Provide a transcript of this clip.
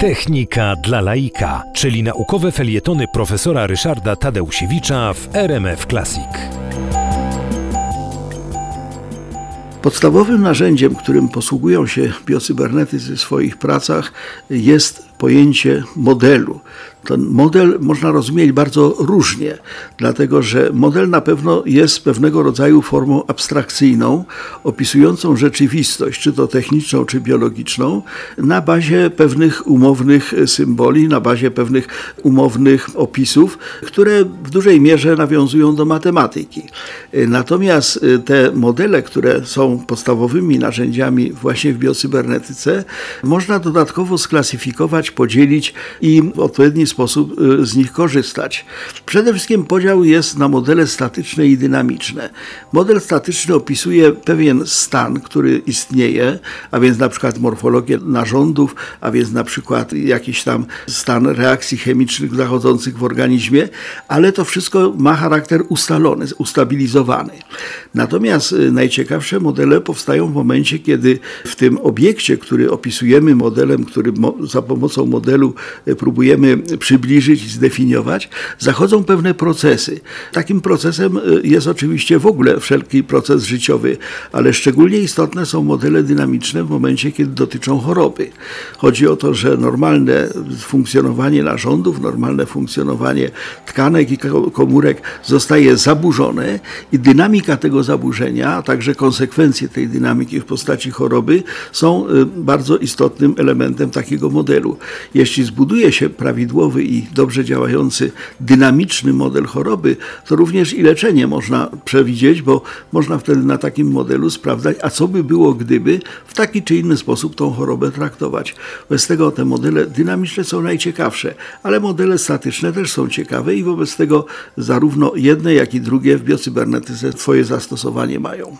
Technika dla laika, czyli naukowe felietony profesora Ryszarda Tadeusiewicza w RMF Classic. Podstawowym narzędziem, którym posługują się biocybernetycy w swoich pracach jest pojęcie modelu. Ten model można rozumieć bardzo różnie, dlatego że model na pewno jest pewnego rodzaju formą abstrakcyjną, opisującą rzeczywistość, czy to techniczną, czy biologiczną, na bazie pewnych umownych symboli, na bazie pewnych umownych opisów, które w dużej mierze nawiązują do matematyki. Natomiast te modele, które są podstawowymi narzędziami właśnie w biocybernetyce, można dodatkowo sklasyfikować, podzielić i w odpowiedni sposób y, z nich korzystać. Przede wszystkim podział jest na modele statyczne i dynamiczne. Model statyczny opisuje pewien stan, który istnieje, a więc na przykład morfologię narządów, a więc na przykład jakiś tam stan reakcji chemicznych zachodzących w organizmie, ale to wszystko ma charakter ustalony, ustabilizowany. Natomiast y, najciekawsze modele powstają w momencie, kiedy w tym obiekcie, który opisujemy modelem, który za pomocą modelu y, próbujemy przybliżyć i zdefiniować, zachodzą pewne procesy. Takim procesem y, jest oczywiście w ogóle wszelki proces życiowy, ale szczególnie istotne są modele dynamiczne w momencie, kiedy dotyczą choroby. Chodzi o to, że normalne funkcjonowanie narządów, normalne funkcjonowanie tkanek i komórek zostaje zaburzone i dynamika tego zaburzenia, a także konsekwencje tej dynamiki w postaci choroby są y, bardzo istotnym elementem takiego modelu. Jeśli zbuduje się prawidłowy i dobrze działający dynamiczny model choroby, to również i leczenie można przewidzieć, bo można wtedy na takim modelu sprawdzać, a co by było, gdyby w taki czy inny sposób tą chorobę traktować. Wobec tego te modele dynamiczne są najciekawsze, ale modele statyczne też są ciekawe i wobec tego zarówno jedne, jak i drugie w biocybernetyce swoje zastosowanie mają.